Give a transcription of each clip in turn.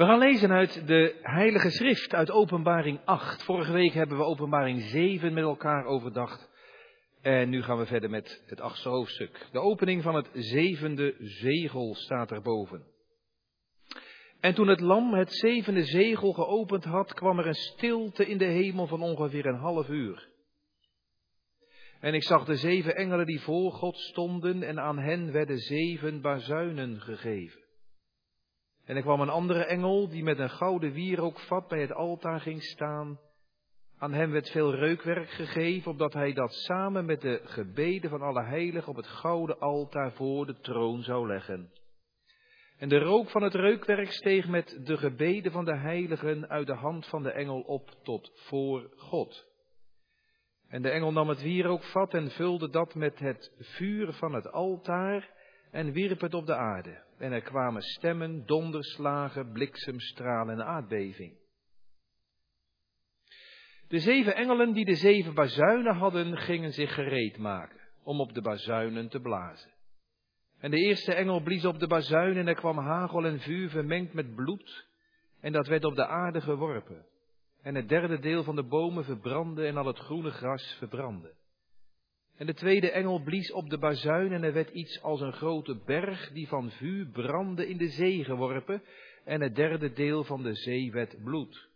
We gaan lezen uit de Heilige Schrift, uit Openbaring 8. Vorige week hebben we Openbaring 7 met elkaar overdacht. En nu gaan we verder met het achtste hoofdstuk. De opening van het zevende zegel staat erboven. En toen het lam het zevende zegel geopend had, kwam er een stilte in de hemel van ongeveer een half uur. En ik zag de zeven engelen die voor God stonden en aan hen werden zeven bazuinen gegeven. En er kwam een andere engel die met een gouden wierookvat bij het altaar ging staan. Aan hem werd veel reukwerk gegeven, opdat hij dat samen met de gebeden van alle heiligen op het gouden altaar voor de troon zou leggen. En de rook van het reukwerk steeg met de gebeden van de heiligen uit de hand van de engel op tot voor God. En de engel nam het wierookvat en vulde dat met het vuur van het altaar en wierp het op de aarde. En er kwamen stemmen, donderslagen, bliksemstralen en aardbeving. De zeven engelen die de zeven bazuinen hadden, gingen zich gereed maken om op de bazuinen te blazen. En de eerste engel blies op de bazuin en er kwam hagel en vuur vermengd met bloed, en dat werd op de aarde geworpen. En het derde deel van de bomen verbrandde en al het groene gras verbrandde. En de tweede engel blies op de bazuin en er werd iets als een grote berg die van vuur brandde in de zee geworpen. En het derde deel van de zee werd bloed.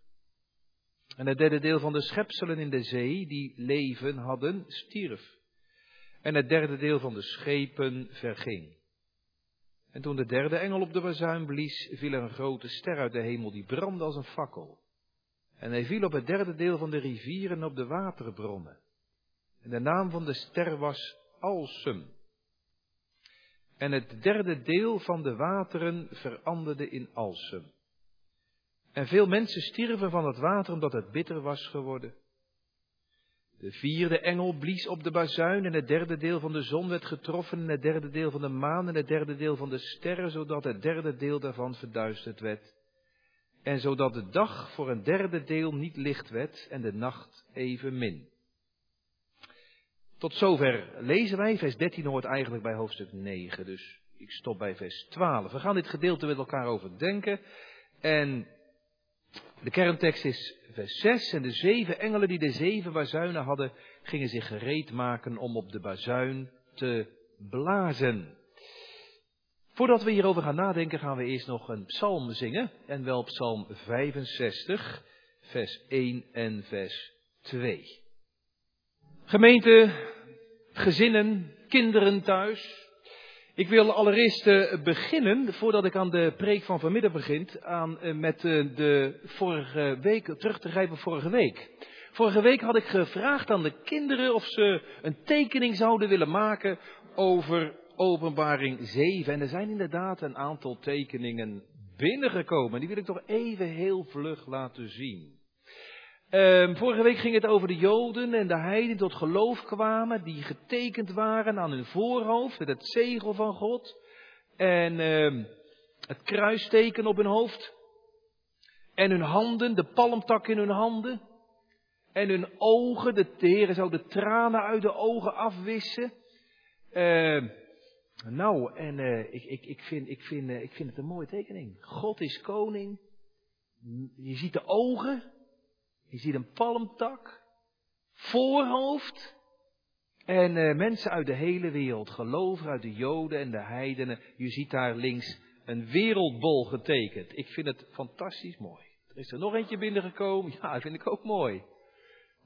En het derde deel van de schepselen in de zee die leven hadden, stierf. En het derde deel van de schepen verging. En toen de derde engel op de bazuin blies, viel er een grote ster uit de hemel die brandde als een fakkel. En hij viel op het derde deel van de rivieren en op de waterbronnen. En de naam van de ster was Alsum. En het derde deel van de wateren veranderde in Alsum. En veel mensen stierven van het water omdat het bitter was geworden. De vierde engel blies op de bazuin en het derde deel van de zon werd getroffen en het derde deel van de maan en het derde deel van de sterren, zodat het derde deel daarvan verduisterd werd. En zodat de dag voor een derde deel niet licht werd en de nacht evenmin. Tot zover lezen wij. Vers 13 hoort eigenlijk bij hoofdstuk 9. Dus ik stop bij vers 12. We gaan dit gedeelte met elkaar overdenken. En de kerntekst is vers 6. En de zeven engelen die de zeven bazuinen hadden, gingen zich gereed maken om op de bazuin te blazen. Voordat we hierover gaan nadenken, gaan we eerst nog een psalm zingen. En wel psalm 65, vers 1 en vers 2. Gemeente, gezinnen, kinderen thuis. Ik wil allereerst uh, beginnen, voordat ik aan de preek van vanmiddag begin, aan, uh, met uh, de vorige week, terug te grijpen vorige week. Vorige week had ik gevraagd aan de kinderen of ze een tekening zouden willen maken over openbaring 7. En er zijn inderdaad een aantal tekeningen binnengekomen. Die wil ik toch even heel vlug laten zien. Um, vorige week ging het over de Joden en de heiden tot geloof kwamen, die getekend waren aan hun voorhoofd met het zegel van God en um, het kruisteken op hun hoofd en hun handen, de palmtak in hun handen en hun ogen, de, de Heer zou de tranen uit de ogen afwissen. Uh, nou, en uh, ik, ik, ik, vind, ik, vind, uh, ik vind het een mooie tekening. God is koning. Je ziet de ogen je ziet een palmtak, voorhoofd. En uh, mensen uit de hele wereld, gelovigen uit de Joden en de heidenen. Je ziet daar links een wereldbol getekend. Ik vind het fantastisch mooi. Er is er nog eentje binnengekomen. Ja, dat vind ik ook mooi.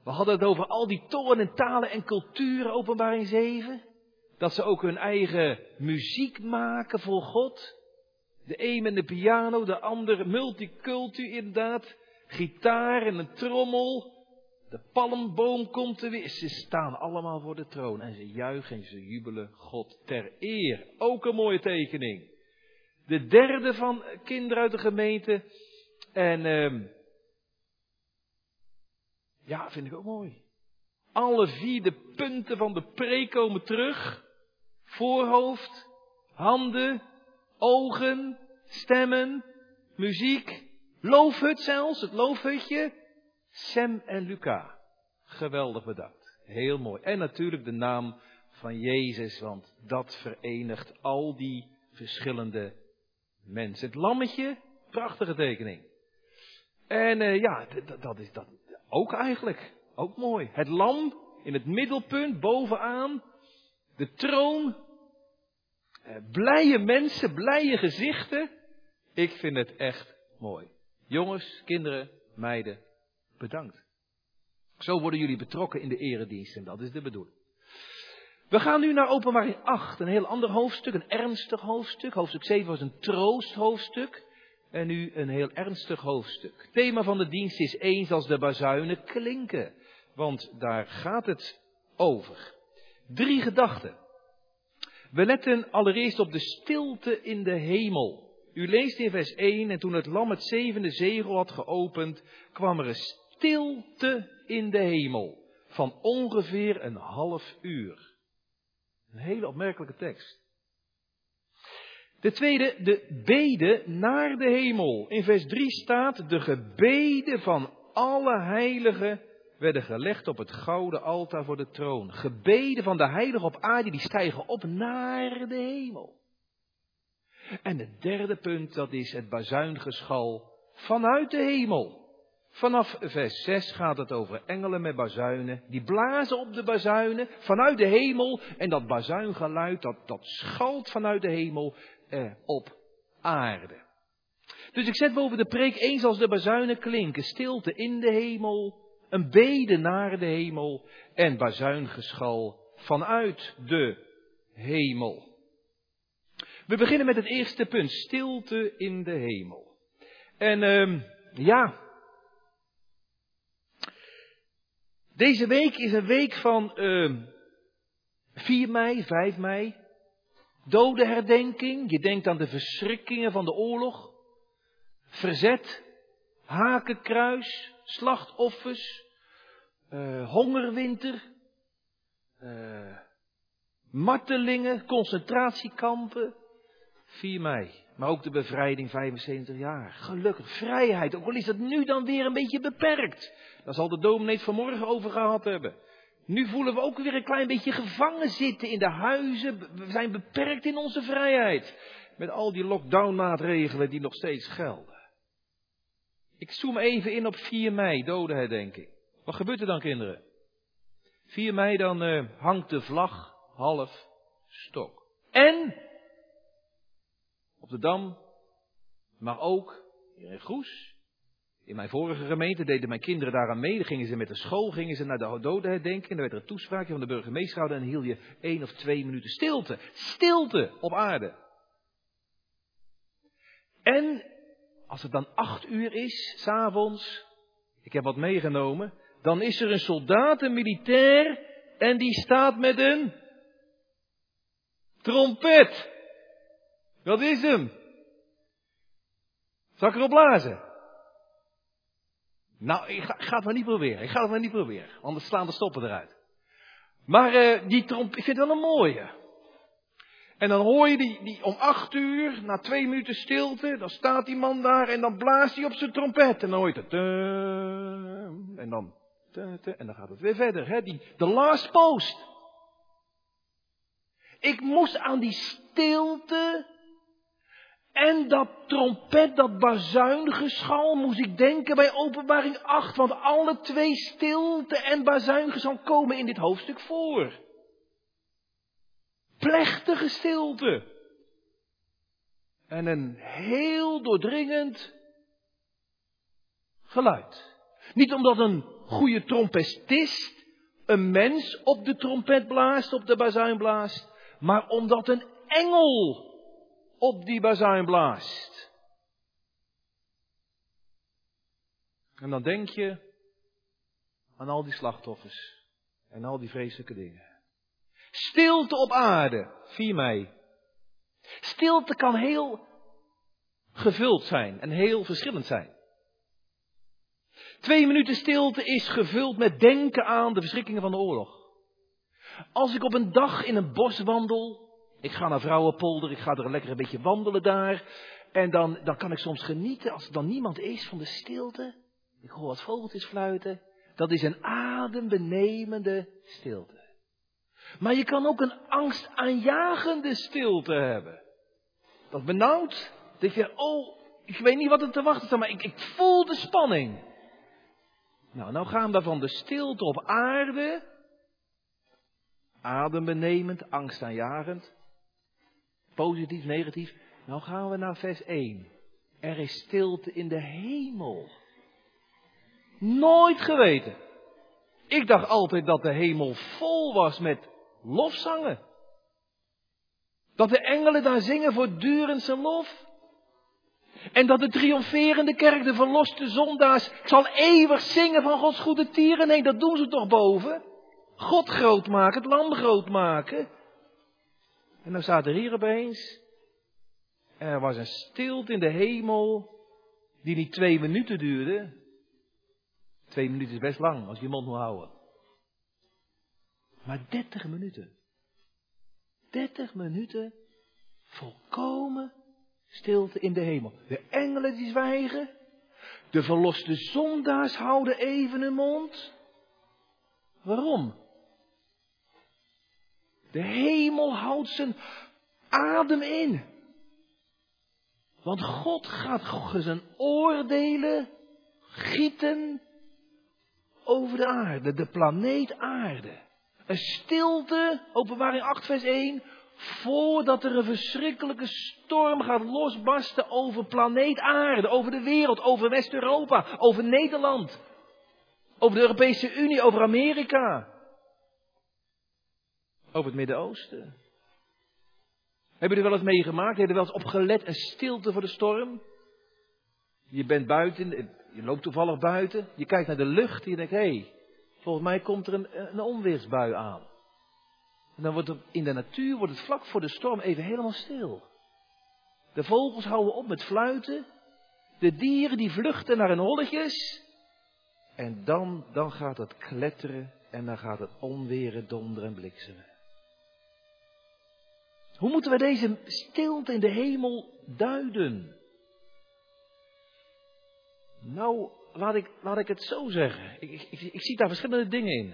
We hadden het over al die tollen en talen en culturen, openbaring 7. Dat ze ook hun eigen muziek maken voor God. De een met de piano, de ander multicultuur inderdaad gitaar en een trommel. De palmboom komt er weer. Ze staan allemaal voor de troon en ze juichen en ze jubelen God ter eer. Ook een mooie tekening. De derde van kinderen uit de gemeente. En uh, ja, vind ik ook mooi. Alle vier de punten van de preek komen terug. Voorhoofd, handen, ogen, stemmen, muziek. Loofhut zelfs, het loofhutje. Sam en Luca. Geweldig bedankt. Heel mooi. En natuurlijk de naam van Jezus, want dat verenigt al die verschillende mensen. Het lammetje, Prachtige tekening. En uh, ja, dat is dat ook eigenlijk. Ook mooi. Het lam in het middelpunt, bovenaan. De troon. Uh, blije mensen, blije gezichten. Ik vind het echt mooi. Jongens, kinderen, meiden, bedankt. Zo worden jullie betrokken in de eredienst en dat is de bedoeling. We gaan nu naar openbaring 8, een heel ander hoofdstuk, een ernstig hoofdstuk. Hoofdstuk 7 was een troosthoofdstuk. En nu een heel ernstig hoofdstuk. Thema van de dienst is eens als de bazuinen klinken. Want daar gaat het over. Drie gedachten. We letten allereerst op de stilte in de hemel. U leest in vers 1, en toen het lam het zevende zegel had geopend, kwam er een stilte in de hemel. Van ongeveer een half uur. Een hele opmerkelijke tekst. De tweede, de beden naar de hemel. In vers 3 staat, de gebeden van alle heiligen werden gelegd op het gouden altaar voor de troon. Gebeden van de heiligen op aarde, die stijgen op naar de hemel. En het derde punt, dat is het bazuingeschal vanuit de hemel. Vanaf vers 6 gaat het over engelen met bazuinen. Die blazen op de bazuinen vanuit de hemel. En dat bazuingeluid, dat, dat schalt vanuit de hemel eh, op aarde. Dus ik zet boven de preek eens als de bazuinen klinken. Stilte in de hemel. Een bede naar de hemel. En bazuingeschal vanuit de hemel. We beginnen met het eerste punt. Stilte in de hemel. En uh, ja, Deze week is een week van uh, ehm, 4 mei, 5 mei. Dodenherdenking. Je denkt aan de verschrikkingen van de oorlog. Verzet. Hakenkruis. Slachtoffers. Uh, hongerwinter. Uh, martelingen. Concentratiekampen. 4 mei. Maar ook de bevrijding 75 jaar. Gelukkig, vrijheid. Ook al is het nu dan weer een beetje beperkt. Daar zal de dominee het vanmorgen over gehad hebben. Nu voelen we ook weer een klein beetje gevangen zitten in de huizen. We zijn beperkt in onze vrijheid. Met al die lockdown-maatregelen die nog steeds gelden. Ik zoom even in op 4 mei, dodenherdenking. Wat gebeurt er dan, kinderen? 4 mei dan uh, hangt de vlag half stok. En op maar ook in Goes. In mijn vorige gemeente deden mijn kinderen daaraan mee. Dan gingen ze met de school gingen ze naar de dodenherdenking. En dan werd er een toespraakje van de burgemeester gehouden. En hield je één of twee minuten stilte. Stilte op aarde. En als het dan acht uur is, s'avonds, ik heb wat meegenomen, dan is er een soldaat, een militair, en die staat met een trompet. Dat is hem. Zal ik erop blazen? Nou, ik ga, het maar niet proberen. Ik ga het maar niet proberen. Anders slaan de stoppen eruit. Maar uh, die tromp, ik vind wel een mooie. En dan hoor je die, die om acht uur, na twee minuten stilte, dan staat die man daar en dan blaast hij op zijn trompet. En dan hoor het. En dan. En dan gaat het weer verder. Hè? Die, the last post. Ik moest aan die stilte en dat trompet, dat bazuingeschal, moest ik denken bij openbaring 8, want alle twee stilte en bazuingeschal komen in dit hoofdstuk voor. Plechtige stilte. En een heel doordringend geluid. Niet omdat een goede trompetist een mens op de trompet blaast, op de bazuin blaast, maar omdat een engel op die bazuin blaast. En dan denk je aan al die slachtoffers en al die vreselijke dingen. Stilte op aarde, 4 mei. Stilte kan heel gevuld zijn en heel verschillend zijn. Twee minuten stilte is gevuld met denken aan de verschrikkingen van de oorlog. Als ik op een dag in een bos wandel ik ga naar Vrouwenpolder, ik ga er lekker een beetje wandelen daar. En dan, dan kan ik soms genieten, als er dan niemand is, van de stilte. Ik hoor wat vogeltjes fluiten. Dat is een adembenemende stilte. Maar je kan ook een angstaanjagende stilte hebben. Dat benauwd. Dat je, oh, ik weet niet wat er te wachten staat, maar ik, ik voel de spanning. Nou, nou gaan we van de stilte op aarde, adembenemend, angstaanjagend, positief, negatief. Nou gaan we naar vers 1. Er is stilte in de hemel. Nooit geweten. Ik dacht altijd dat de hemel vol was met lofzangen. Dat de engelen daar zingen voortdurend zijn lof. En dat de triomferende kerk, de verloste zondaars, zal eeuwig zingen van Gods goede tieren. Nee, dat doen ze toch boven. God groot maken, het lam groot maken. En dan staat er hier opeens, er was een stilte in de hemel die niet twee minuten duurde. Twee minuten is best lang als je je mond moet houden. Maar dertig minuten. Dertig minuten volkomen stilte in de hemel. De engelen die zwijgen. De verloste zondaars houden even hun mond. Waarom? De hemel houdt zijn adem in. Want God gaat zijn oordelen gieten over de aarde, de planeet aarde. Een stilte, openbaring 8 vers 1, voordat er een verschrikkelijke storm gaat losbarsten over planeet aarde, over de wereld, over West-Europa, over Nederland, over de Europese Unie, over Amerika, over het Midden-Oosten. Hebben jullie wel eens meegemaakt? Hebben jullie wel eens opgelet, een stilte voor de storm? Je bent buiten, je loopt toevallig buiten, je kijkt naar de lucht en je denkt, hé, hey, volgens mij komt er een, een onweersbui aan. En dan wordt het in de natuur, wordt het vlak voor de storm even helemaal stil. De vogels houden op met fluiten, de dieren die vluchten naar hun holletjes. En dan, dan gaat het kletteren en dan gaat het onweren, donderen en bliksemen. Hoe moeten we deze stilte in de hemel duiden? Nou, laat ik, laat ik het zo zeggen. Ik, ik, ik, zie daar verschillende dingen in.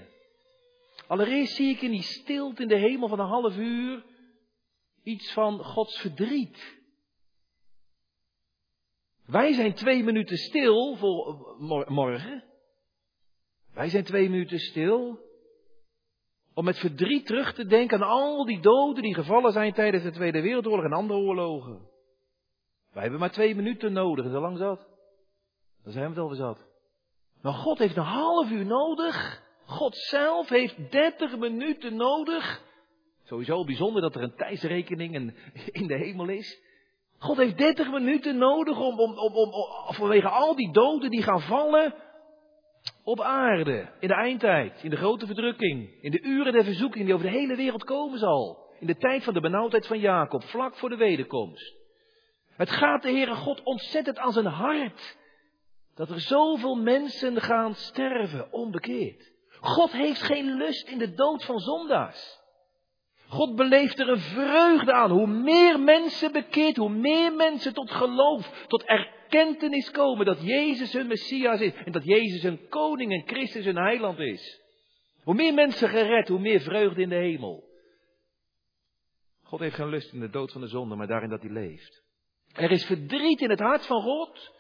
Allereerst zie ik in die stilte in de hemel van een half uur iets van Gods verdriet. Wij zijn twee minuten stil voor morgen. Wij zijn twee minuten stil om met verdriet terug te denken aan al die doden die gevallen zijn tijdens de Tweede Wereldoorlog en andere oorlogen. Wij hebben maar twee minuten nodig, is al lang zat. Dan zijn we het over zat. Maar God heeft een half uur nodig. God zelf heeft dertig minuten nodig. Sowieso bijzonder dat er een tijdsrekening in de hemel is. God heeft dertig minuten nodig om, om, om, om, vanwege al die doden die gaan vallen op aarde, in de eindtijd, in de grote verdrukking, in de uren der verzoeking die over de hele wereld komen zal. In de tijd van de benauwdheid van Jacob, vlak voor de wederkomst. Het gaat de Heere God ontzettend aan zijn hart dat er zoveel mensen gaan sterven onbekeerd. God heeft geen lust in de dood van zondaars. God beleeft er een vreugde aan. Hoe meer mensen bekeerd, hoe meer mensen tot geloof, tot erkentenis komen dat Jezus hun Messias is en dat Jezus hun koning en Christus hun heiland is. Hoe meer mensen gered, hoe meer vreugde in de hemel. God heeft geen lust in de dood van de zonde, maar daarin dat hij leeft. Er is verdriet in het hart van God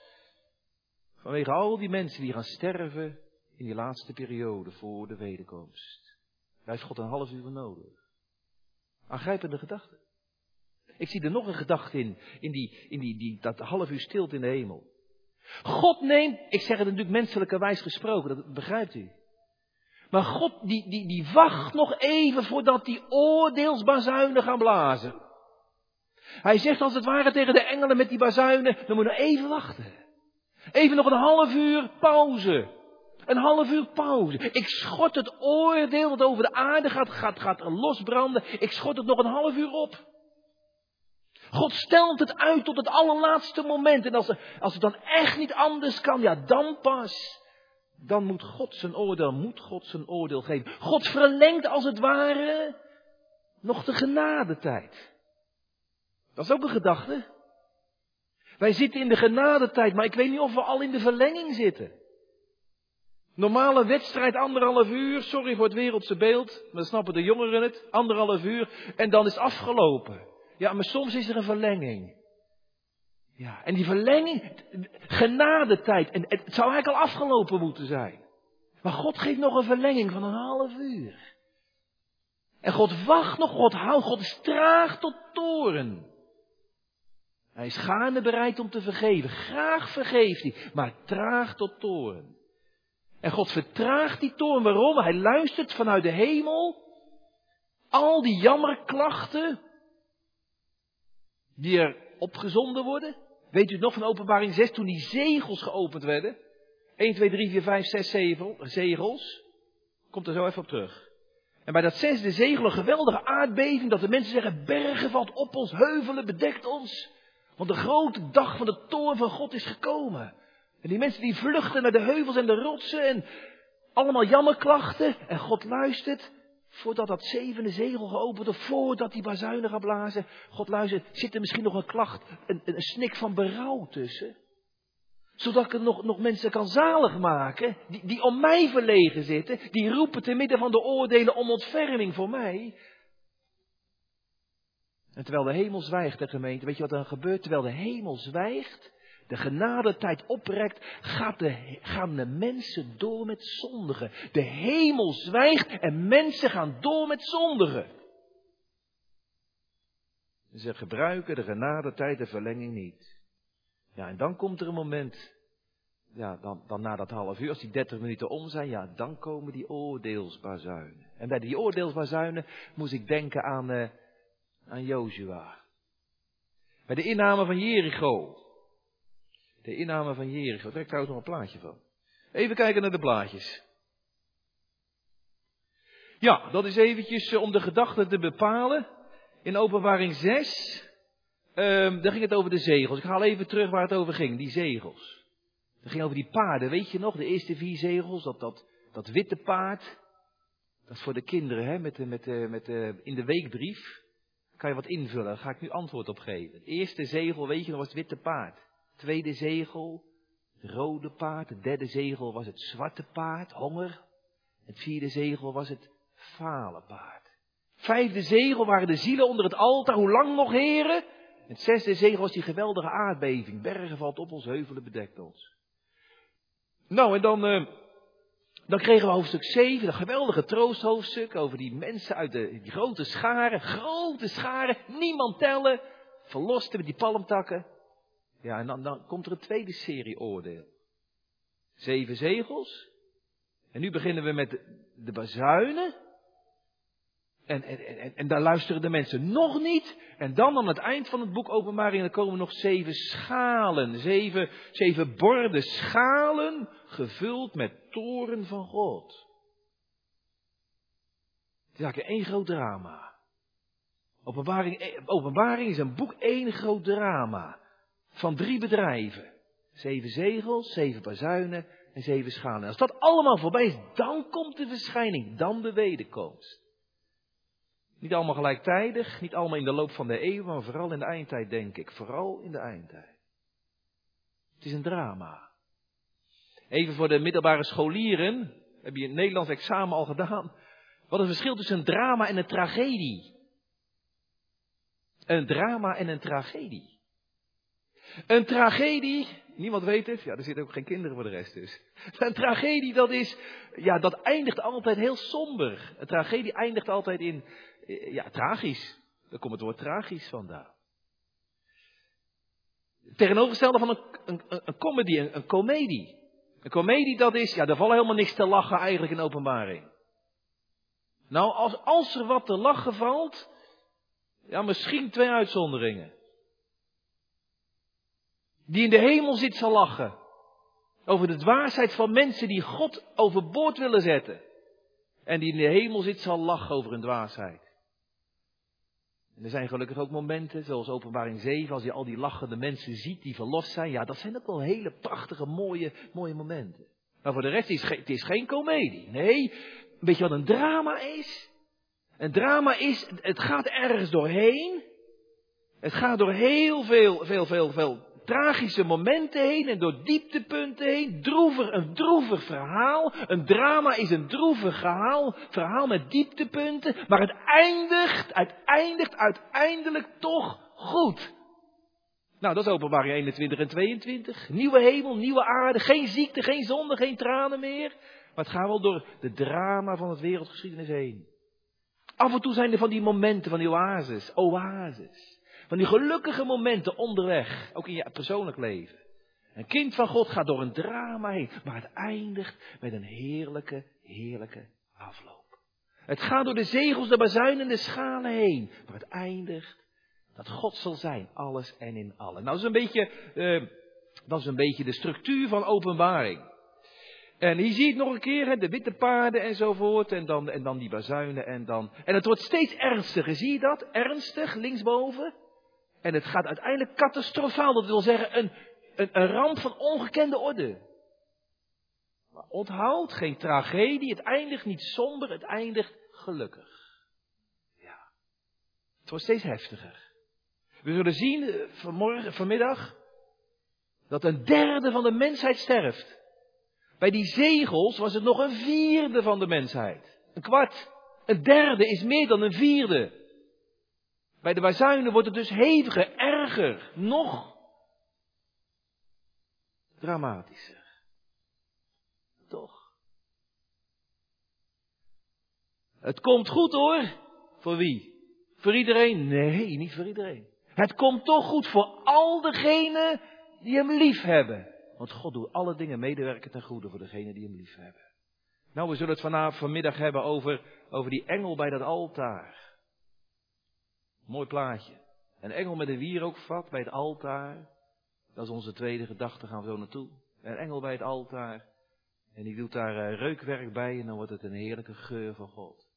Vanwege al die mensen die gaan sterven in die laatste periode voor de wederkomst. Daar heeft God een half uur nodig. Aangrijpende gedachte. Ik zie er nog een gedachte in, in, die, in die, die, dat half uur stilte in de hemel. God neemt, ik zeg het natuurlijk menselijkerwijs gesproken, dat begrijpt u. Maar God die, die, die wacht nog even voordat die oordeelsbazuinen gaan blazen. Hij zegt als het ware tegen de engelen met die bazuinen, dan moet je even wachten. Even nog een half uur pauze. Een half uur pauze. Ik schot het oordeel dat over de aarde gaat, gaat, gaat losbranden. Ik schot het nog een half uur op. God stelt het uit tot het allerlaatste moment. En als, als het dan echt niet anders kan, ja, dan pas. Dan moet God zijn oordeel, moet God zijn oordeel geven. God verlengt als het ware nog de genadetijd. Dat is ook een gedachte. Wij zitten in de genadetijd, maar ik weet niet of we al in de verlenging zitten. Normale wedstrijd, anderhalf uur, sorry voor het wereldse beeld, maar snappen de jongeren het, anderhalf uur en dan is afgelopen. Ja, maar soms is er een verlenging. Ja, en die verlenging, genadetijd, en het zou eigenlijk al afgelopen moeten zijn. Maar God geeft nog een verlenging van een half uur. En God wacht nog, God houdt, God is traag tot toren. Hij is gaande bereid om te vergeven. Graag vergeeft hij, maar traag tot toren. En God vertraagt die toren. Waarom? Hij luistert vanuit de hemel. Al die jammerklachten die er opgezonden worden. Weet u nog van openbaring 6 toen die zegels geopend werden? 1, 2, 3, 4, 5, 6 zegels. Komt er zo even op terug. En bij dat zesde zegel een geweldige aardbeving, dat de mensen zeggen, bergen valt op ons, heuvelen bedekt ons. Want de grote dag van de toorn van God is gekomen. En die mensen die vluchten naar de heuvels en de rotsen en allemaal jammerklachten. En God luistert voordat dat zevende zegel geopend wordt, voordat die bazuinen gaat blazen. God luistert, zit er misschien nog een klacht, een, een snik van berouw tussen? Zodat ik er nog, nog mensen kan zalig maken, die, die om mij verlegen zitten, die roepen te midden van de oordelen om ontferming voor mij. En terwijl de hemel zwijgt, de gemeente, weet je wat er gebeurt? Terwijl de hemel zwijgt, de genadetijd oprekt, gaat de, gaan de mensen door met zondigen. De hemel zwijgt en mensen gaan door met zondigen. Ze gebruiken de genadetijd, de verlenging niet. Ja, en dan komt er een moment, ja, dan, dan na dat half uur, als die dertig minuten om zijn, ja, dan komen die oordeelsbazuinen. En bij die oordeelsbazuinen moest ik denken aan, uh, aan Jozua. Bij de inname van Jericho. De inname van Jericho. Ik trouwens nog een plaatje van. Even kijken naar de plaatjes. Ja, dat is eventjes uh, om de gedachte te bepalen. In openbaring 6, Um, daar ging het over de zegels. Ik haal even terug waar het over ging, die zegels. Het ging over die paarden, weet je nog? De eerste vier zegels, dat, dat, dat witte paard. Dat is voor de kinderen, hè, met, met, met, in de weekbrief. Kan je wat invullen, daar ga ik nu antwoord op geven. Eerste zegel, weet je nog, was het witte paard. Tweede zegel, het rode paard. Het derde zegel was het zwarte paard, honger. Het vierde zegel was het fale paard. Vijfde zegel waren de zielen onder het altaar. Hoe lang nog, heren? Het zesde zegel was die geweldige aardbeving. Bergen valt op ons, heuvelen bedekt ons. Nou, en dan, uh, dan kregen we hoofdstuk 7, dat geweldige troosthoofdstuk over die mensen uit de grote scharen. Grote scharen, niemand tellen. Verlosten met die palmtakken. Ja, en dan, komt er een tweede serie oordeel. Zeven zegels. En nu beginnen we met de, bazuinen. En, en, en, en daar luisteren de mensen nog niet. En dan aan het eind van het boek Openbaring, dan komen nog zeven schalen, zeven, zeven borden, schalen gevuld met toren van God. Het is eigenlijk één groot drama. Openbaring, openbaring is een boek één groot drama. Van drie bedrijven. Zeven zegels, zeven bazuinen en zeven schalen. En als dat allemaal voorbij is, dan komt de verschijning, dan de wederkomst. Niet allemaal gelijktijdig, niet allemaal in de loop van de eeuw, maar vooral in de eindtijd, denk ik. Vooral in de eindtijd. Het is een drama. Even voor de middelbare scholieren, heb je het Nederlands examen al gedaan. Wat is het verschil tussen een drama en een tragedie? Een drama en een tragedie. Een tragedie, niemand weet het, ja, er zitten ook geen kinderen voor de rest dus. Een tragedie, dat is, ja, dat eindigt altijd heel somber. Een tragedie eindigt altijd in, ja, tragisch. Daar komt het woord tragisch vandaan. Tegenovergestelde van een, een, een comedy, een, een komedie. Een komedie dat is, ja, daar valt helemaal niks te lachen eigenlijk in openbaring. Nou, als, als er wat te lachen valt, ja, misschien twee uitzonderingen. Die in de hemel zit zal lachen. Over de dwaasheid van mensen die God overboord willen zetten. En die in de hemel zit zal lachen over hun dwaasheid. Er zijn gelukkig ook momenten, zoals openbaring 7, als je al die lachende mensen ziet die verlost zijn. Ja, dat zijn ook wel hele prachtige, mooie, mooie momenten. Maar voor de rest is het is geen komedie. Nee, weet je wat een drama is? Een drama is, het gaat ergens doorheen. Het gaat door heel veel, veel, veel, veel tragische momenten heen en door dieptepunten heen. Droevig, een droevig verhaal. Een drama is een droevig verhaal, verhaal met dieptepunten. Maar het eindigt, het eindigt uiteindelijk toch goed. Nou, dat is openbaring 21 en 22. Nieuwe hemel, nieuwe aarde, geen ziekte, geen zonde, geen tranen meer. Maar het gaat wel door de drama van het wereldgeschiedenis heen. Af en toe zijn er van die momenten van die oases, oases. Van die gelukkige momenten onderweg, ook in je persoonlijk leven. Een kind van God gaat door een drama heen, maar het eindigt met een heerlijke, heerlijke afloop. Het gaat door de zegels, de bazuinen en de schalen heen, maar het eindigt dat God zal zijn, alles en in allen. Nou, dat is een beetje, uh, dat is een beetje de structuur van openbaring. En hier zie je het nog een keer, de witte paarden enzovoort, en dan, en dan die bazuinen en dan... En het wordt steeds ernstiger, zie je dat? Ernstig, linksboven. En het gaat uiteindelijk catastrofaal, dat wil zeggen een, een, een ramp van ongekende orde. Maar onthoud, geen tragedie, het eindigt niet somber, het eindigt gelukkig. Ja. Het wordt steeds heftiger. We zullen zien eh, vanmorgen, vanmiddag dat een derde van de mensheid sterft. Bij die zegels was het nog een vierde van de mensheid. Een kwart. Een derde is meer dan een vierde. Bij de bazuinen wordt het dus heviger, erger, nog dramatischer. Toch? Het komt goed hoor. Voor wie? Voor iedereen? Nee, niet voor iedereen. Het komt toch goed voor al degenen die hem lief hebben. Want God doet alle dingen medewerken ten goede voor degenen die hem lief hebben. Nou, we zullen het vanavond vanmiddag hebben over, over die engel bij dat altaar. Mooi plaatje. Een engel met een wierookvat bij het altaar. Dat is onze tweede gedachte, gaan we zo naartoe. Een engel bij het altaar. En die doet daar uh, reukwerk bij en dan wordt het een heerlijke geur van God.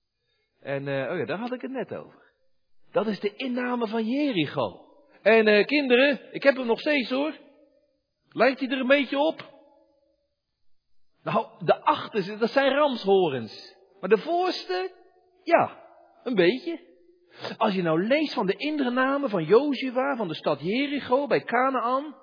En, uh, oh ja, daar had ik het net over. Dat is de inname van Jericho. En uh, kinderen, ik heb hem nog steeds hoor. Lijkt hij er een beetje op? Nou, de achterste, dat zijn ramshorens. Maar de voorste, ja, een beetje. Als je nou leest van de indrenamen van Jozua, van de stad Jericho bij Canaan.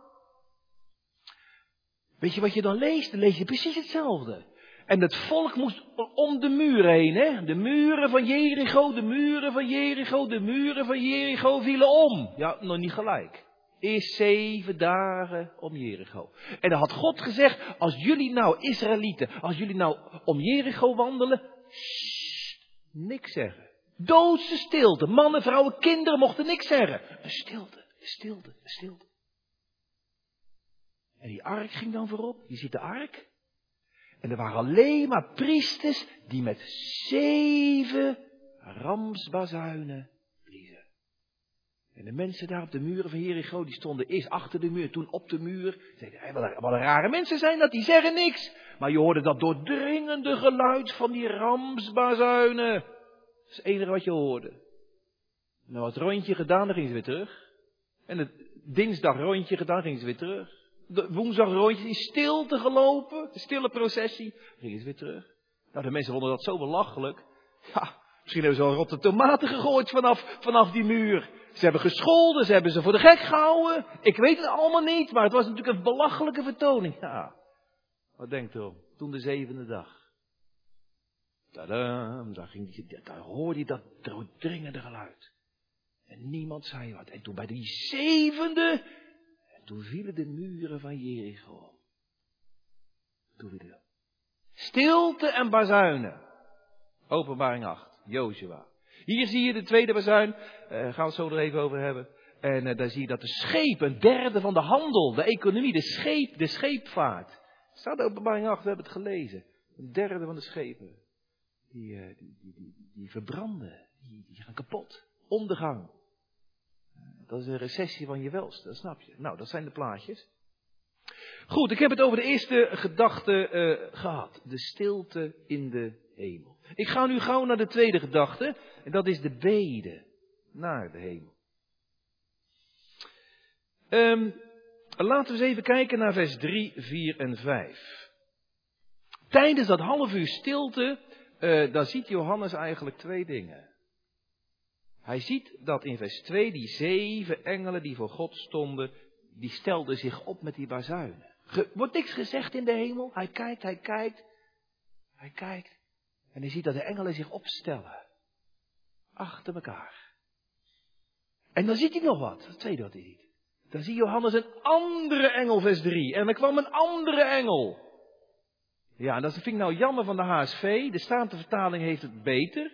Weet je wat je dan leest? Dan lees je precies hetzelfde. En het volk moest om de muren heen, hè? De muren van Jericho, de muren van Jericho, de muren van Jericho vielen om. Ja, nog niet gelijk. Eerst zeven dagen om Jericho. En dan had God gezegd, als jullie nou, Israëlieten, als jullie nou om Jericho wandelen, niks zeggen. Doodse stilte. Mannen, vrouwen, kinderen mochten niks zeggen. Een stilte, een stilte, een stilte. En die ark ging dan voorop. Je ziet de ark. En er waren alleen maar priesters die met zeven ramsbazuinen bliezen. En de mensen daar op de muren van Jericho, die stonden eerst achter de muur, toen op de muur. Zeiden, hey, wat, wat rare mensen zijn dat, die zeggen niks. Maar je hoorde dat doordringende geluid van die ramsbazuinen. Dat is het enige wat je hoorde. Nou, het rondje gedaan, dan gingen ze weer terug. En het dinsdag rondje gedaan, gingen ze weer terug woensdag rondjes in stilte gelopen, de stille processie, gingen ze weer terug. Nou, de mensen vonden dat zo belachelijk. Ja, misschien hebben ze wel rotte tomaten gegooid vanaf, vanaf die muur. Ze hebben gescholden, ze hebben ze voor de gek gehouden. Ik weet het allemaal niet, maar het was natuurlijk een belachelijke vertoning. Ja, wat denkt u om? Toen de zevende dag. Tadam, daar, ging die, daar hoorde je dat doordringende geluid. En niemand zei wat. En toen bij die zevende toen vielen de muren van Jericho. Toen Stilte en bazuinen. Openbaring 8, Joshua. Hier zie je de tweede bazuin, uh, gaan we het zo er even over hebben. En uh, daar zie je dat de schepen, een derde van de handel, de economie, de, scheep, de scheepvaart. Staat openbaring 8, we hebben het gelezen. Een derde van de schepen. Die, uh, die, die, die, die verbranden, die, die gaan kapot. Ondergang. Dat is een recessie van je welste, dat snap je. Nou, dat zijn de plaatjes. Goed, ik heb het over de eerste gedachte uh, gehad. De stilte in de hemel. Ik ga nu gauw naar de tweede gedachte. En dat is de bede naar de hemel. Um, laten we eens even kijken naar vers 3, 4 en 5. Tijdens dat half uur stilte, uh, daar ziet Johannes eigenlijk twee dingen. Hij ziet dat in vers 2 die zeven engelen die voor God stonden, die stelden zich op met die bazuinen. Ge, wordt niks gezegd in de hemel. Hij kijkt, hij kijkt, hij kijkt. En hij ziet dat de engelen zich opstellen. Achter elkaar. En dan ziet hij nog wat. Dat tweede wat hij ziet. Dan zie Johannes een andere engel, vers 3. En er kwam een andere engel. Ja, dat vind ik nou jammer van de HSV. De Statenvertaling heeft het beter.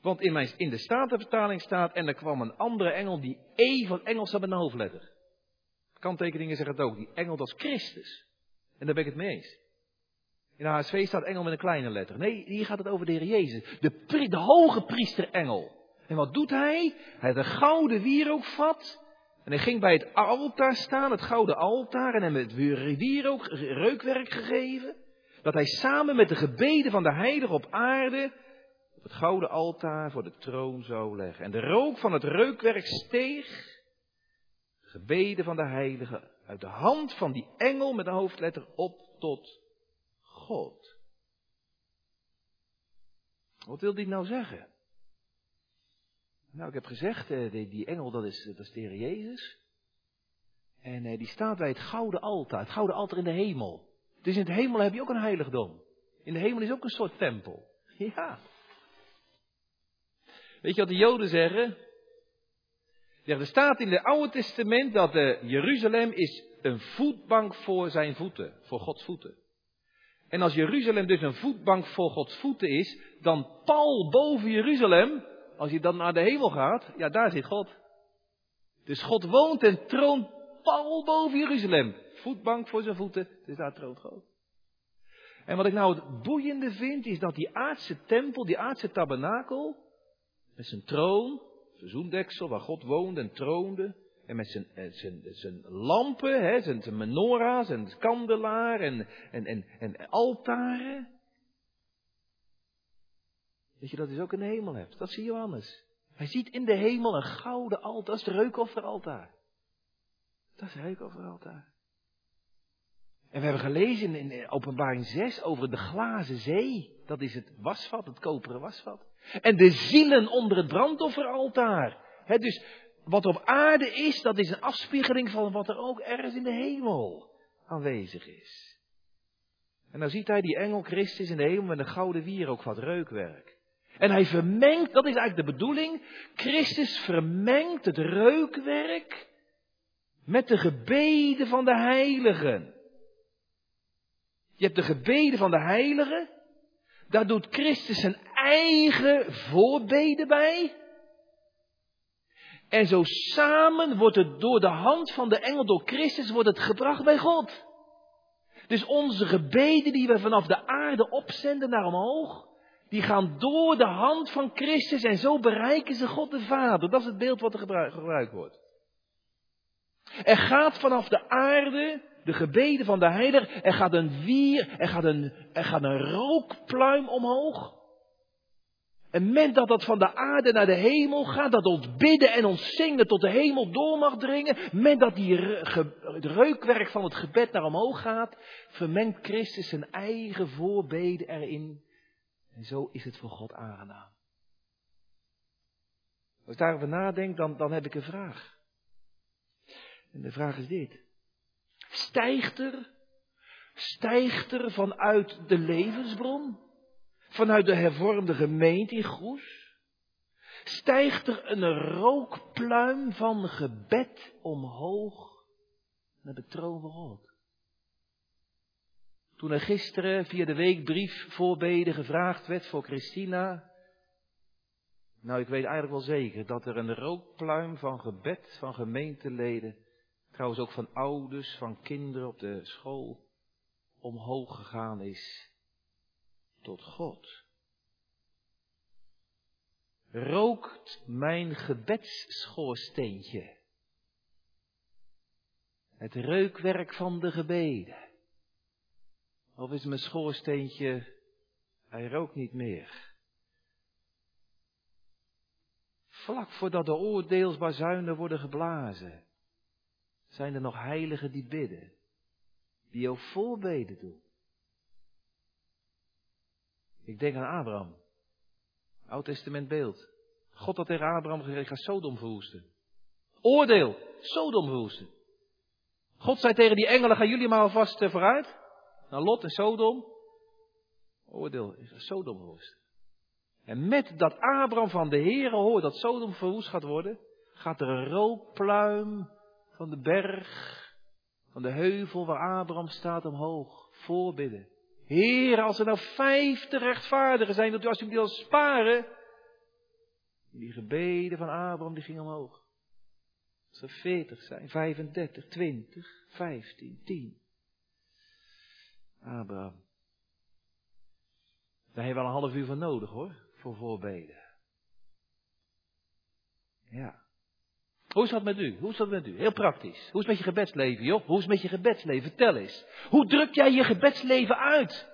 Want in, in de Statenvertaling staat, en er kwam een andere engel die E van Engels had met een hoofdletter. Kanttekeningen zeggen het ook, die engel dat is Christus. En daar ben ik het mee eens. In de HSV staat engel met een kleine letter. Nee, hier gaat het over de Heer Jezus. De, de hoge priester engel. En wat doet hij? Hij had een gouden wierookvat. En hij ging bij het altaar staan, het gouden altaar. En hem het wierook, reukwerk gegeven. Dat hij samen met de gebeden van de heilige op aarde op het gouden altaar voor de troon zou leggen. En de rook van het reukwerk steeg. Gebeden van de heilige uit de hand van die engel met de hoofdletter op tot God. Wat wil dit nou zeggen? Nou, ik heb gezegd, eh, die, engel dat is, de Heer Jezus. En eh, die staat bij het gouden altaar, het gouden altaar in de hemel. Dus in de hemel heb je ook een heiligdom. In de hemel is ook een soort tempel. Ja. Weet je wat de Joden zeggen? Ja, er staat in het Oude Testament dat de Jeruzalem is een voetbank voor zijn voeten, voor Gods voeten. En als Jeruzalem dus een voetbank voor Gods voeten is, dan pal boven Jeruzalem, als je dan naar de hemel gaat, ja daar zit God. Dus God woont en troont pal boven Jeruzalem. Voetbank voor zijn voeten, dus daar troont God. En wat ik nou het boeiende vind, is dat die aardse tempel, die aardse tabernakel, met zijn troon, verzoendeksel waar God woonde en troonde, en met zijn, eh, zijn, zijn lampen, hè, zijn, zijn menorah, zijn kandelaar en, en, en, en altaren. Dat je dat dus ook in de hemel hebt. Dat zie Johannes. Hij ziet in de hemel een gouden altaar. Dat is het reukofferaltaar. Dat is het reukofferaltaar. En we hebben gelezen in openbaring 6 over de glazen zee. Dat is het wasvat, het koperen wasvat. En de zielen onder het brandofferaltaar. Dus wat op aarde is, dat is een afspiegeling van wat er ook ergens in de hemel aanwezig is. En dan ziet hij die engel Christus in de hemel met een gouden wierook van reukwerk. En hij vermengt, dat is eigenlijk de bedoeling, Christus vermengt het reukwerk met de gebeden van de heiligen. Je hebt de gebeden van de heiligen, daar doet Christus zijn eigen voorbeden bij. En zo samen wordt het door de hand van de engel, door Christus, wordt het gebracht bij God. Dus onze gebeden die we vanaf de aarde opzenden naar omhoog, die gaan door de hand van Christus en zo bereiken ze God de Vader. Dat is het beeld wat er gebruikt wordt. Er gaat vanaf de aarde, de gebeden van de heilige, er gaat een wier, er gaat een, er gaat een rookpluim omhoog. En moment dat dat van de aarde naar de hemel gaat, dat ons bidden en ons zingen tot de hemel door mag dringen, moment dat die het reukwerk van het gebed naar omhoog gaat, vermengt Christus zijn eigen voorbeden erin. En zo is het voor God aangenaam. Als ik daarover nadenk, dan, dan heb ik een vraag. En de vraag is dit. Stijgt er, stijgt er vanuit de levensbron, vanuit de hervormde gemeente in Goes, stijgt er een rookpluim van gebed omhoog naar de troon van God. Toen er gisteren via de weekbrief voorbeden gevraagd werd voor Christina, nou ik weet eigenlijk wel zeker dat er een rookpluim van gebed van gemeenteleden, trouwens ook van ouders, van kinderen op de school, omhoog gegaan is tot God. Rookt mijn gebedschoorsteentje. Het reukwerk van de gebeden. Of is mijn schoorsteentje, hij rookt niet meer. Vlak voordat de oordeelsbazuinen worden geblazen, zijn er nog heiligen die bidden, die ook voorbeden doen. Ik denk aan Abraham. Oud Testament beeld. God had tegen Abraham gezegd, ga Sodom verwoesten. Oordeel, Sodom verwoesten. God zei tegen die engelen, gaan jullie maar alvast eh, vooruit. Naar Lot en Sodom. Oordeel, Sodom verwoest. En met dat Abraham van de Heere hoort dat Sodom verwoest gaat worden, gaat er een rookpluim van de berg, van de heuvel waar Abraham staat omhoog, voorbidden. Heer, als er nou vijftig rechtvaardigen zijn, dat u alsjeblieft wil sparen. Die gebeden van Abraham, die gingen omhoog. Als er veertig zijn, 35, 20, 15, 10. Abraham. Daar heeft wel een half uur van nodig hoor, voor voorbeden. Ja. Hoe is dat met u? Hoe is dat met u? Heel praktisch. Hoe is het met je gebedsleven, joh? Hoe is het met je gebedsleven? Vertel eens. Hoe druk jij je gebedsleven uit?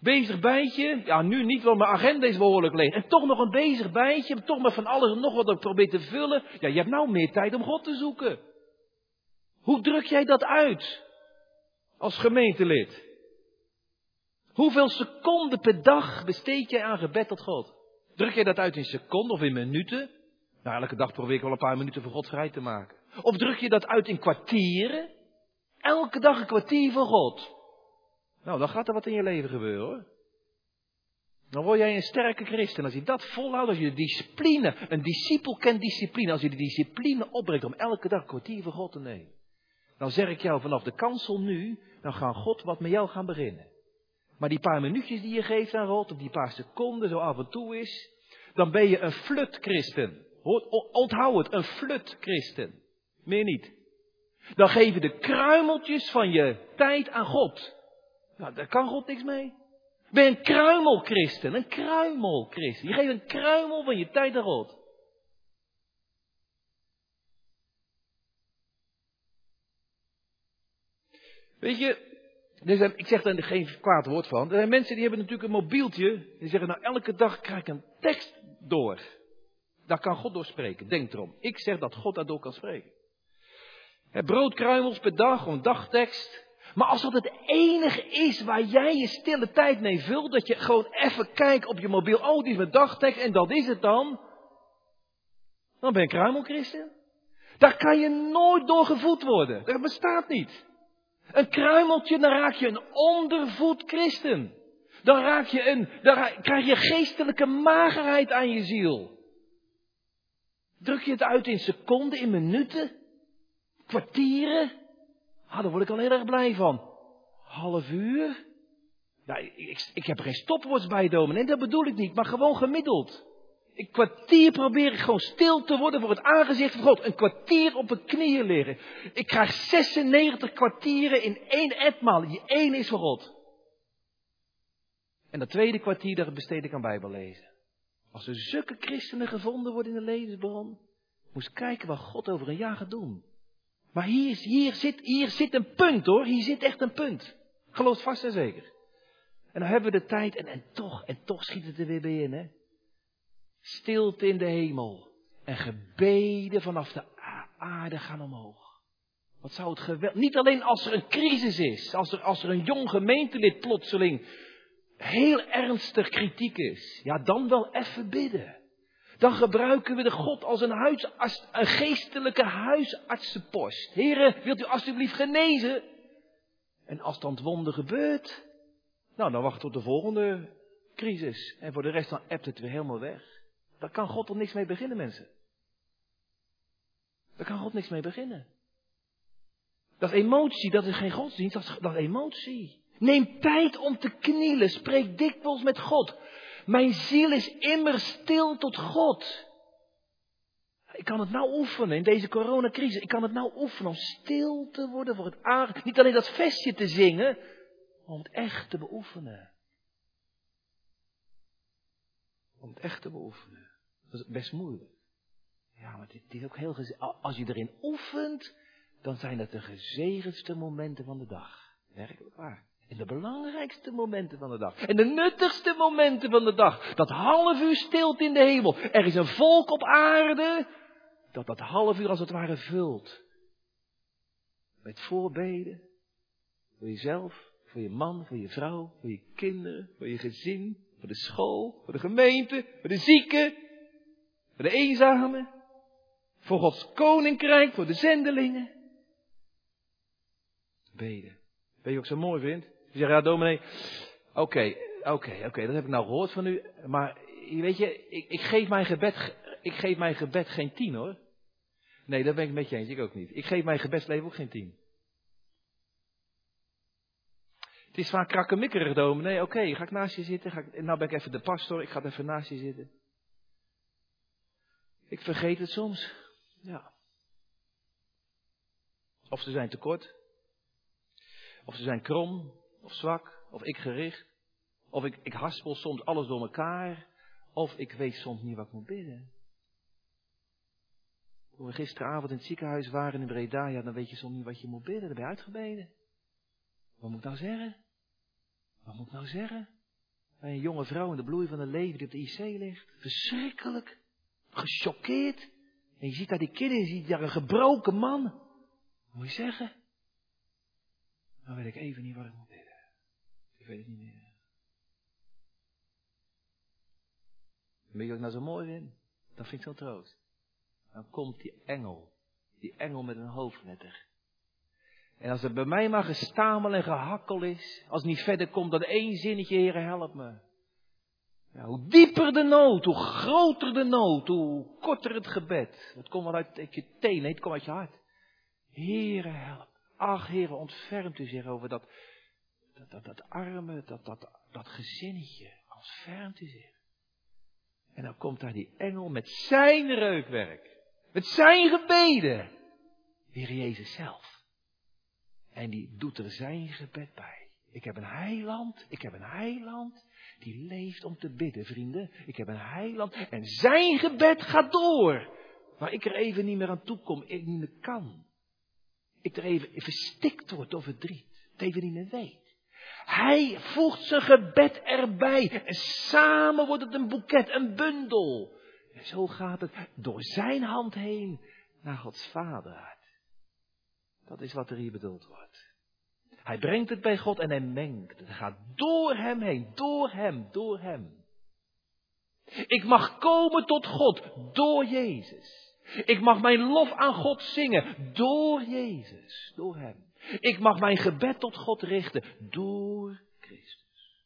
Bezig bijtje? Ja, nu niet, want mijn agenda is behoorlijk leeg. En toch nog een bezig bijtje, toch maar van alles en nog wat ik probeer te vullen. Ja, je hebt nou meer tijd om God te zoeken. Hoe druk jij dat uit? Als gemeentelid. Hoeveel seconden per dag besteed jij aan gebed tot God? Druk jij dat uit in seconden of in minuten? Nou, elke dag probeer ik wel een paar minuten voor God vrij te maken. Of druk je dat uit in kwartieren? Elke dag een kwartier voor God. Nou, dan gaat er wat in je leven gebeuren hoor. Dan word jij een sterke christen. Als je dat volhoudt, als je de discipline, een discipel kent discipline, als je de discipline opbrengt om elke dag een kwartier voor God te nemen. Dan zeg ik jou vanaf de kansel nu, dan gaat God wat met jou gaan beginnen. Maar die paar minuutjes die je geeft aan God, of die paar seconden zo af en toe is, dan ben je een flut christen. Onthoud het, een flut christen. Meer niet. Dan geef je de kruimeltjes van je tijd aan God. Nou, daar kan God niks mee. Ben een kruimelchristen, een kruimelchristen. Je geeft een kruimel van je tijd aan God. Weet je, ik zeg daar geen kwaad woord van. Er zijn mensen die hebben natuurlijk een mobieltje. Die zeggen, nou elke dag krijg ik een tekst door. Daar kan God door spreken. Denk erom. Ik zeg dat God daardoor kan spreken. broodkruimels per dag, een dagtekst. Maar als dat het enige is waar jij je stille tijd mee vult, dat je gewoon even kijkt op je mobiel, oh die is mijn dagtekst en dat is het dan. Dan ben je kruimelchristen. Daar kan je nooit door gevoed worden. Dat bestaat niet. Een kruimeltje, dan raak je een ondervoed christen. Dan, raak je een, dan krijg je geestelijke magerheid aan je ziel. Druk je het uit in seconden, in minuten, kwartieren? Ah, daar word ik al heel erg blij van. Half uur? Ja, ik, ik, ik heb geen stopwatch bij, domen. En dat bedoel ik niet, maar gewoon gemiddeld. Een kwartier probeer ik gewoon stil te worden voor het aangezicht van God. Een kwartier op mijn knieën liggen. Ik krijg 96 kwartieren in één etmaal. Die één is voor God. En dat tweede kwartier, daar besteed ik aan Bijbellezen. Als er zulke christenen gevonden worden in de levensbron, moest kijken wat God over een jaar gaat doen. Maar hier, hier, zit, hier zit een punt hoor, hier zit echt een punt. Geloof vast en zeker. En dan hebben we de tijd en, en toch, en toch schiet het er weer bij in hè. Stilte in de hemel. En gebeden vanaf de aarde gaan omhoog. Wat zou het geweldig. Niet alleen als er een crisis is. Als er, als er een jong gemeentelid plotseling heel ernstig kritiek is. Ja, dan wel even bidden. Dan gebruiken we de God als een, huisarts, een geestelijke huisartsenpost. Heren, wilt u alstublieft genezen? En als dan het wonder gebeurt, nou dan wachten we tot de volgende crisis. En voor de rest dan ebt het weer helemaal weg. Daar kan God toch niks mee beginnen, mensen. Daar kan God niks mee beginnen. Dat emotie, dat is geen godsdienst, dat is, dat is emotie. Neem tijd om te knielen, spreek dikwijls met God. Mijn ziel is immer stil tot God. Ik kan het nou oefenen in deze coronacrisis. Ik kan het nou oefenen om stil te worden voor het aangezicht. Niet alleen dat vestje te zingen, maar om het echt te beoefenen. Om het echt te beoefenen. Dat is best moeilijk. Ja, maar dit, is ook heel Als je erin oefent, dan zijn het de gezegendste momenten van de dag. Werkelijk waar. En de belangrijkste momenten van de dag. En de nuttigste momenten van de dag. Dat half uur stilte in de hemel. Er is een volk op aarde dat dat half uur als het ware vult. Met voorbeden. Voor jezelf, voor je man, voor je vrouw, voor je kinderen, voor je gezin, voor de school, voor de gemeente, voor de zieken, voor de eenzamen, voor Gods koninkrijk, voor de zendelingen. Beden. Weet je wat ik zo mooi vind? Je zegt, ja dominee, oké, oké, oké, dat heb ik nou gehoord van u, maar weet je, ik, ik, geef mijn gebed, ik geef mijn gebed geen tien hoor. Nee, dat ben ik met je eens. Ik ook niet. Ik geef mijn gebedsleven ook geen tien. Het is vaak krakkemikkerig, dominee. Oké, ga ik naast je zitten? Ga ik, nou ben ik even de pastor, ik ga even naast je zitten. Ik vergeet het soms. Ja. Of ze zijn tekort. Of ze zijn krom. Of zwak. Of ik gericht. Of ik, ik haspel soms alles door elkaar. Of ik weet soms niet wat ik moet bidden. Toen we gisteravond in het ziekenhuis waren in Breda, ja, dan weet je soms niet wat je moet bidden. Dan ben je uitgebeden. Wat moet ik nou zeggen? Wat moet ik nou zeggen? Bij een jonge vrouw in de bloei van haar leven die op de IC ligt. Verschrikkelijk. Gechoqueerd. En je ziet daar die kinderen, je ziet daar een gebroken man. Moet je zeggen? Dan weet ik even niet wat ik moet bidden. Ik weet het niet meer. Weet je wat ik nou zo mooi vind? Dat vind ik zo troost. Dan komt die engel. Die engel met een hoofdletter. En als het bij mij maar gestamel en gehakkel is, als het niet verder komt dan één zinnetje, Heer, help me. Hoe dieper de nood, hoe groter de nood, hoe korter het gebed. Het komt wel uit je teen, nee, het komt uit je hart. Heere, help. Ach, Heere, ontfermt u zich over dat, dat, dat, dat arme, dat, dat, dat gezinnetje. Ontfermt u zich. En dan komt daar die engel met zijn reukwerk. Met zijn gebeden. Heer Jezus zelf. En die doet er zijn gebed bij. Ik heb een heiland, ik heb een heiland die leeft om te bidden, vrienden. Ik heb een heiland en zijn gebed gaat door. Waar ik er even niet meer aan toe kom, ik niet meer kan. Ik er even verstikt word door verdriet, het even niet meer weet. Hij voegt zijn gebed erbij en samen wordt het een boeket, een bundel. En zo gaat het door zijn hand heen naar Gods Vader. Dat is wat er hier bedoeld wordt. Hij brengt het bij God en hij mengt het. Gaat door hem heen, door hem, door hem. Ik mag komen tot God door Jezus. Ik mag mijn lof aan God zingen door Jezus, door hem. Ik mag mijn gebed tot God richten door Christus.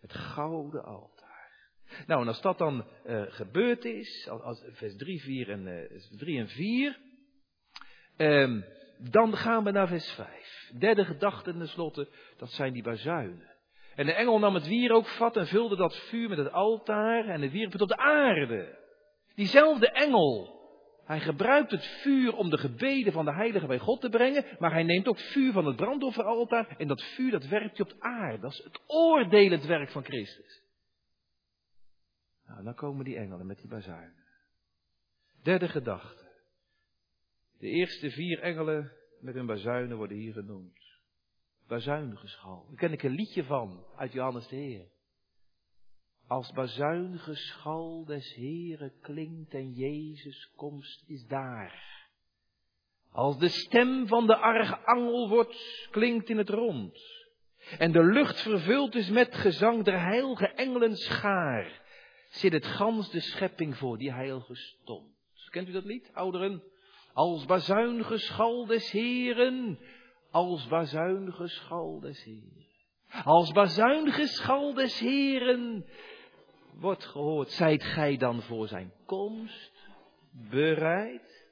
Het gouden altaar. Nou, en als dat dan uh, gebeurd is, als, als, vers 3, 4 en, uh, 3 en 4, Um, dan gaan we naar vers 5. Derde gedachte tenslotte, dat zijn die bazuinen. En de engel nam het wierookvat en vulde dat vuur met het altaar en het wierp het op de aarde. Diezelfde engel. Hij gebruikt het vuur om de gebeden van de heilige bij God te brengen, maar hij neemt ook vuur van het brandofferaltaar en dat vuur dat werkt hij op de aarde. Dat is het oordelend werk van Christus. Nou, dan komen die engelen met die bazuinen. Derde gedachte. De eerste vier engelen met hun bazuinen worden hier genoemd. Bazuingeschal. Daar ken ik een liedje van uit Johannes de Heer. Als bazuingeschal des Heren klinkt en Jezus komst is daar. Als de stem van de archangel wordt, klinkt in het rond. En de lucht vervuld is met gezang der heilige engelen schaar. Zit het gans de schepping voor die heilige stond. Kent u dat lied, ouderen? Als bazuingeschal des Heren, als bazuingeschal des Heren. Als bazuingeschal des Heren wordt gehoord, zijt gij dan voor zijn komst bereid?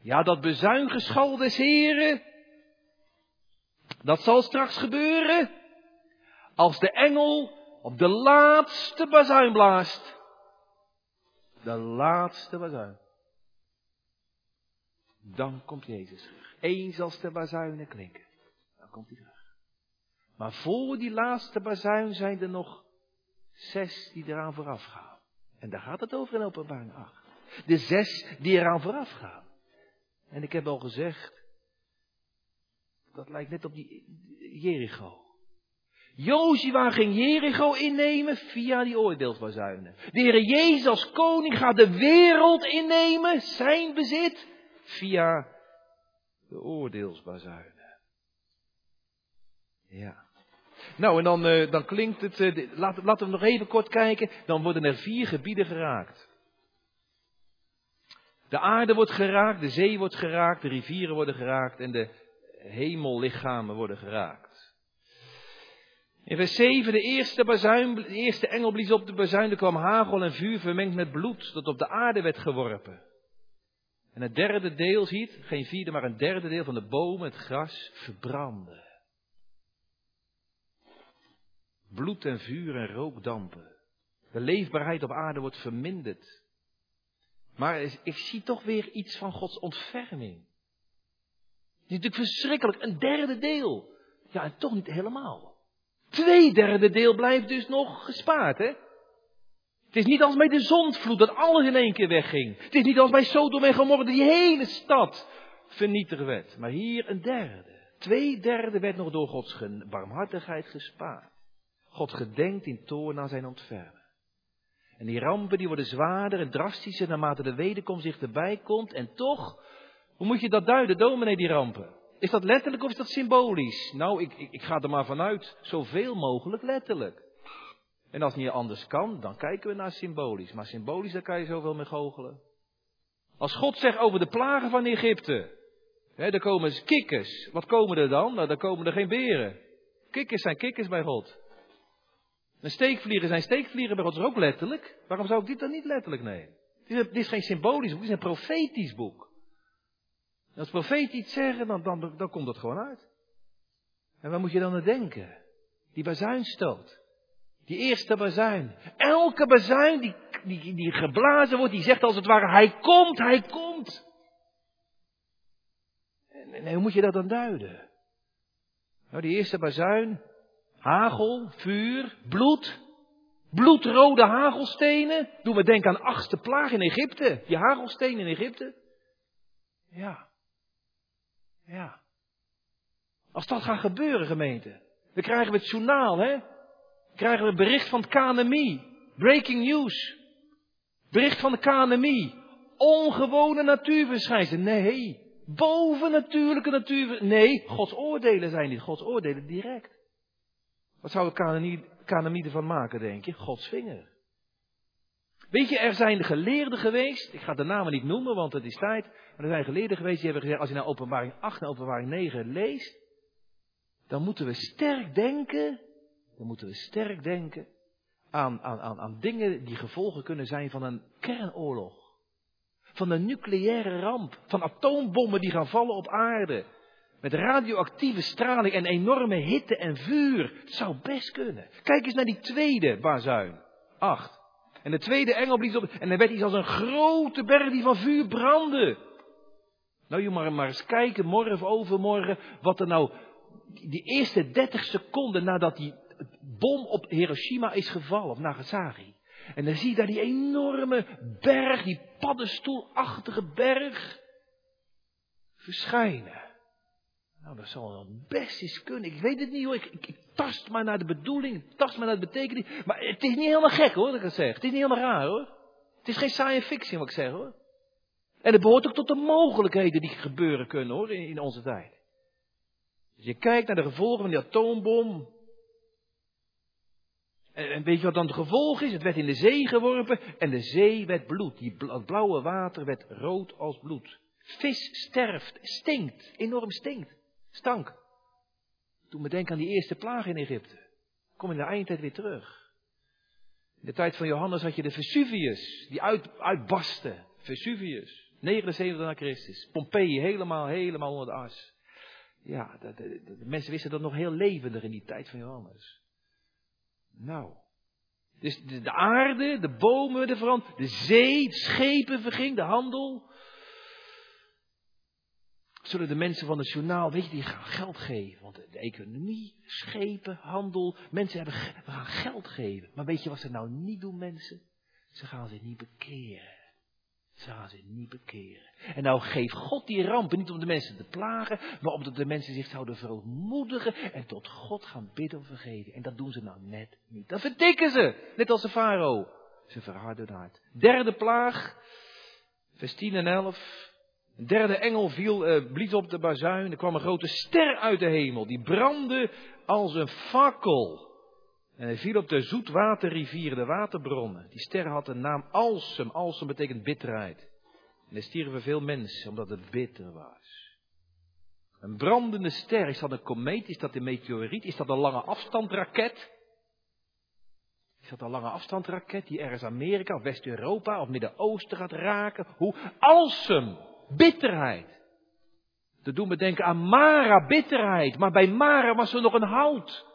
Ja, dat bezuingeschal des Heren, dat zal straks gebeuren als de engel op de laatste bazuin blaast. De laatste bazuin. Dan komt Jezus terug. Eens als de bazuinen klinken. Dan komt hij terug. Maar voor die laatste bazuin zijn er nog zes die eraan vooraf gaan. En daar gaat het over in openbaring 8. De zes die eraan vooraf gaan. En ik heb al gezegd, dat lijkt net op die Jericho. Jozua ging Jericho innemen via die oordeelsbazuinen. De Heer Jezus als koning gaat de wereld innemen, zijn bezit, via de oordeelsbazuinen. Ja. Nou, en dan, uh, dan klinkt het, uh, laten, laten we nog even kort kijken, dan worden er vier gebieden geraakt. De aarde wordt geraakt, de zee wordt geraakt, de rivieren worden geraakt en de hemellichamen worden geraakt. In vers 7, de eerste, bazuin, de eerste engel blies op de bazuin, er kwam hagel en vuur vermengd met bloed dat op de aarde werd geworpen. En het derde deel ziet, geen vierde, maar een derde deel van de bomen, het gras, verbranden. Bloed en vuur en rook dampen. De leefbaarheid op aarde wordt verminderd. Maar ik zie toch weer iets van Gods ontferming. Het is natuurlijk verschrikkelijk. Een derde deel. Ja, en toch niet helemaal. Twee derde deel blijft dus nog gespaard, hè? Het is niet als bij de zondvloed dat alles in één keer wegging. Het is niet als bij Sodom en Gomorra die hele stad vernietigd werd. Maar hier een derde. Twee derde werd nog door Gods barmhartigheid gespaard. God gedenkt in toorn aan zijn ontfermen. En die rampen die worden zwaarder en drastischer naarmate de wederkomst dichterbij komt. En toch, hoe moet je dat duiden, dominee, die rampen? Is dat letterlijk of is dat symbolisch? Nou, ik, ik, ik ga er maar vanuit, zoveel mogelijk letterlijk. En als het niet anders kan, dan kijken we naar symbolisch. Maar symbolisch, daar kan je zoveel mee goochelen. Als God zegt over de plagen van Egypte, hè, er komen kikkers. Wat komen er dan? Nou, dan komen er geen beren. Kikkers zijn kikkers bij God. Een steekvliegen zijn steekvliegen bij God is ook letterlijk. Waarom zou ik dit dan niet letterlijk nemen? Dit is, geen symbolisch boek, dit is een profetisch boek. als profeet iets zeggen, dan, dan, dan komt dat gewoon uit. En waar moet je dan aan denken? Die bazuinstoot. Die eerste bazuin. Elke bazuin die, die, die geblazen wordt, die zegt als het ware, hij komt, hij komt. En, hoe moet je dat dan duiden? Nou, die eerste bazuin, Hagel, vuur, bloed. Bloedrode hagelstenen. Doen we denken aan achtste plaag in Egypte. Die hagelstenen in Egypte. Ja. Ja. Als dat gaat gebeuren, gemeente. Dan krijgen we het journaal, hè. Krijgen we bericht van het. Breaking news. Bericht van de KNMI. Ongewone natuurverschijnselen. Nee. Bovennatuurlijke natuur. Nee, Gods oordelen zijn niet. Gods oordelen direct. Wat zou de KNMI ervan maken, denk je? Gods vinger. Weet je, er zijn geleerden geweest, ik ga de namen niet noemen, want het is tijd, maar er zijn geleerden geweest die hebben gezegd, als je naar openbaring 8 en openbaring 9 leest, dan moeten we sterk denken, dan moeten we sterk denken aan, aan, aan, aan dingen die gevolgen kunnen zijn van een kernoorlog. Van een nucleaire ramp, van atoombommen die gaan vallen op aarde. Met radioactieve straling en enorme hitte en vuur. Het zou best kunnen. Kijk eens naar die tweede bazuin. Acht. En de tweede engel blies op. En er werd iets als een grote berg die van vuur brandde. Nou, je maar, maar eens kijken, morgen of overmorgen, wat er nou. Die eerste dertig seconden nadat die bom op Hiroshima is gevallen, of Nagasaki. En dan zie je daar die enorme berg, die paddenstoelachtige berg, verschijnen. Nou, dat zal wel best eens kunnen. Ik weet het niet hoor. Ik, ik, tast maar naar de bedoeling. Ik tast maar naar de betekenis. Maar het is niet helemaal gek hoor, dat ik het zeg. Het is niet helemaal raar hoor. Het is geen science fiction wat ik zeg hoor. En het behoort ook tot de mogelijkheden die gebeuren kunnen hoor, in, onze tijd. Dus je kijkt naar de gevolgen van die atoombom. En, en, weet je wat dan het gevolg is? Het werd in de zee geworpen en de zee werd bloed. Die blauwe water werd rood als bloed. Vis sterft, stinkt, enorm stinkt. Stank. Toen me denken aan die eerste plaag in Egypte. Kom in de eindtijd weer terug. In de tijd van Johannes had je de Vesuvius, die uit. Vesuvius, 79 na Christus. Pompeii, helemaal, helemaal onder de as. Ja, de, mensen wisten dat nog heel levendig in die tijd van Johannes. Nou. Dus de, de aarde, de bomen de verand, de zee, schepen verging, de handel zullen de mensen van het journaal, weet je, die gaan geld geven. Want de, economie, schepen, handel, mensen hebben, we gaan geld geven. Maar weet je wat ze nou niet doen, mensen? Ze gaan zich niet bekeren. Ze niet bekeren. En nou geeft God die rampen niet om de mensen te plagen, maar omdat de mensen zich zouden verootmoedigen en tot God gaan bidden om vergeving. En dat doen ze nou net niet. Dat verdikken ze, net als de farao. Ze verharden hun hart. Derde plaag, vers 10 en 11. Een derde engel viel, uh, blies op de bazuin. Er kwam een grote ster uit de hemel. Die brandde als een fakkel. En hij viel op de zoetwaterrivieren, de waterbronnen. Die ster had de naam Alsem. Alsem betekent bitterheid. En er stierven veel mensen omdat het bitter was. Een brandende ster. Is dat een komeet? Is dat een meteoriet? Is dat een lange afstandraket? Is dat een lange afstandraket die ergens Amerika of West-Europa of Midden-Oosten gaat raken? Hoe? Alsem bitterheid. Dat doet me denken aan Mara, bitterheid. Maar bij Mara was er nog een hout.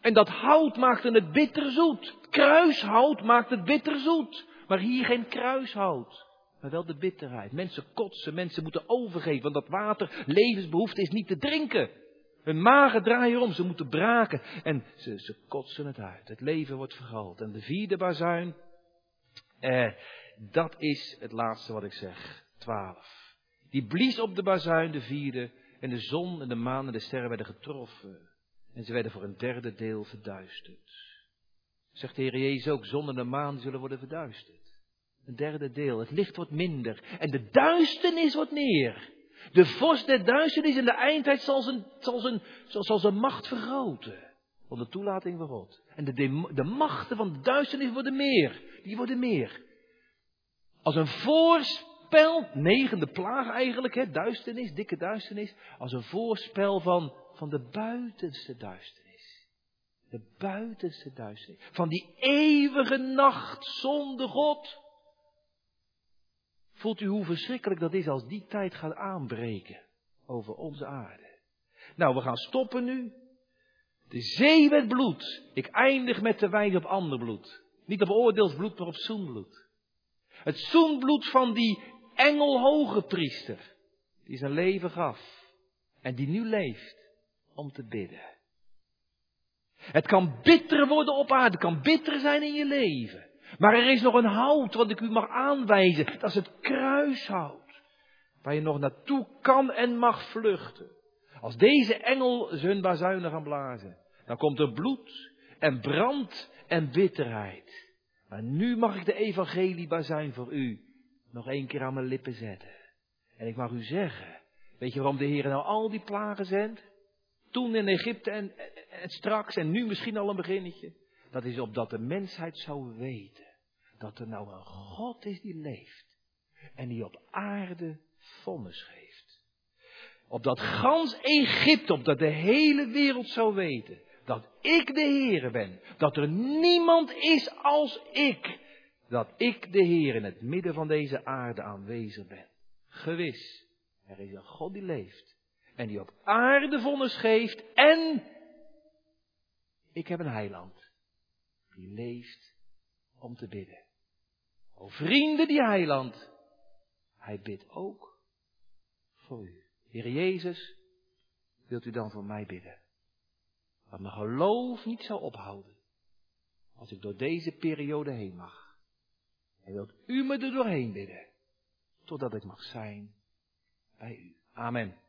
En dat hout maakte het bitterzoet. Kruishout maakt het bitterzoet. Maar hier geen kruishout. Maar wel de bitterheid. Mensen kotsen, mensen moeten overgeven. Want dat water, levensbehoefte, is niet te drinken. Hun magen draaien om, ze moeten braken. En ze, ze kotsen het uit. Het leven wordt vergroot. En de vierde bazuin, eh, dat is het laatste wat ik zeg. Twaalf. Die blies op de bazuin, de vierde. En de zon en de maan en de sterren werden getroffen. En ze werden voor een derde deel verduisterd. Zegt de Heer Jezus ook, zon en de maan zullen worden verduisterd. Een derde deel. Het licht wordt minder. En de duisternis wordt meer. De vorst der duisternis in de eindtijd zal zijn, zal zijn, zal zijn macht vergroten. Onder toelating van God. En de, de, de machten van de duisternis worden meer. Die worden meer. Als een voorspel, negende plaag eigenlijk, hè, duisternis, dikke duisternis. Als een voorspel van, van de buitenste duisternis. De buitenste duisternis. Van die eeuwige nacht zonder God. Voelt u hoe verschrikkelijk dat is als die tijd gaat aanbreken over onze aarde? Nou, we gaan stoppen nu. De zee met bloed. Ik eindig met de wijs op ander bloed. Niet op oordeelsbloed, maar op zoenbloed. Het zoenbloed van die engelhoge priester. Die zijn leven gaf. En die nu leeft om te bidden. Het kan bitter worden op aarde. Het kan bitter zijn in je leven. Maar er is nog een hout wat ik u mag aanwijzen. Dat is het kruishout. Waar je nog naartoe kan en mag vluchten. Als deze engel zijn bazuinen gaan blazen. Dan komt er bloed en brand en bitterheid. Maar nu mag ik de evangeliebazuin voor u nog één keer aan mijn lippen zetten. En ik mag u zeggen, weet je waarom de Heer nou al die plagen zendt? Toen in Egypte en, straks en nu misschien al een beginnetje. Dat is opdat de mensheid zou weten dat er nou een God is die leeft. En die op aarde vonnis geeft. Opdat gans Egypte, opdat de hele wereld zou weten dat ik de Heere ben. Dat er niemand is als ik. Dat ik de Heer in het midden van deze aarde aanwezig ben. Gewis, er is een God die leeft. En die op aarde vonnis geeft. En ik heb een heiland die leeft om te bidden. O vrienden, die heiland, hij bidt ook voor u. Heer Jezus, wilt u dan voor mij bidden? Dat mijn geloof niet zal ophouden als ik door deze periode heen mag. En wilt u me er doorheen bidden, totdat ik mag zijn bij u. Amen.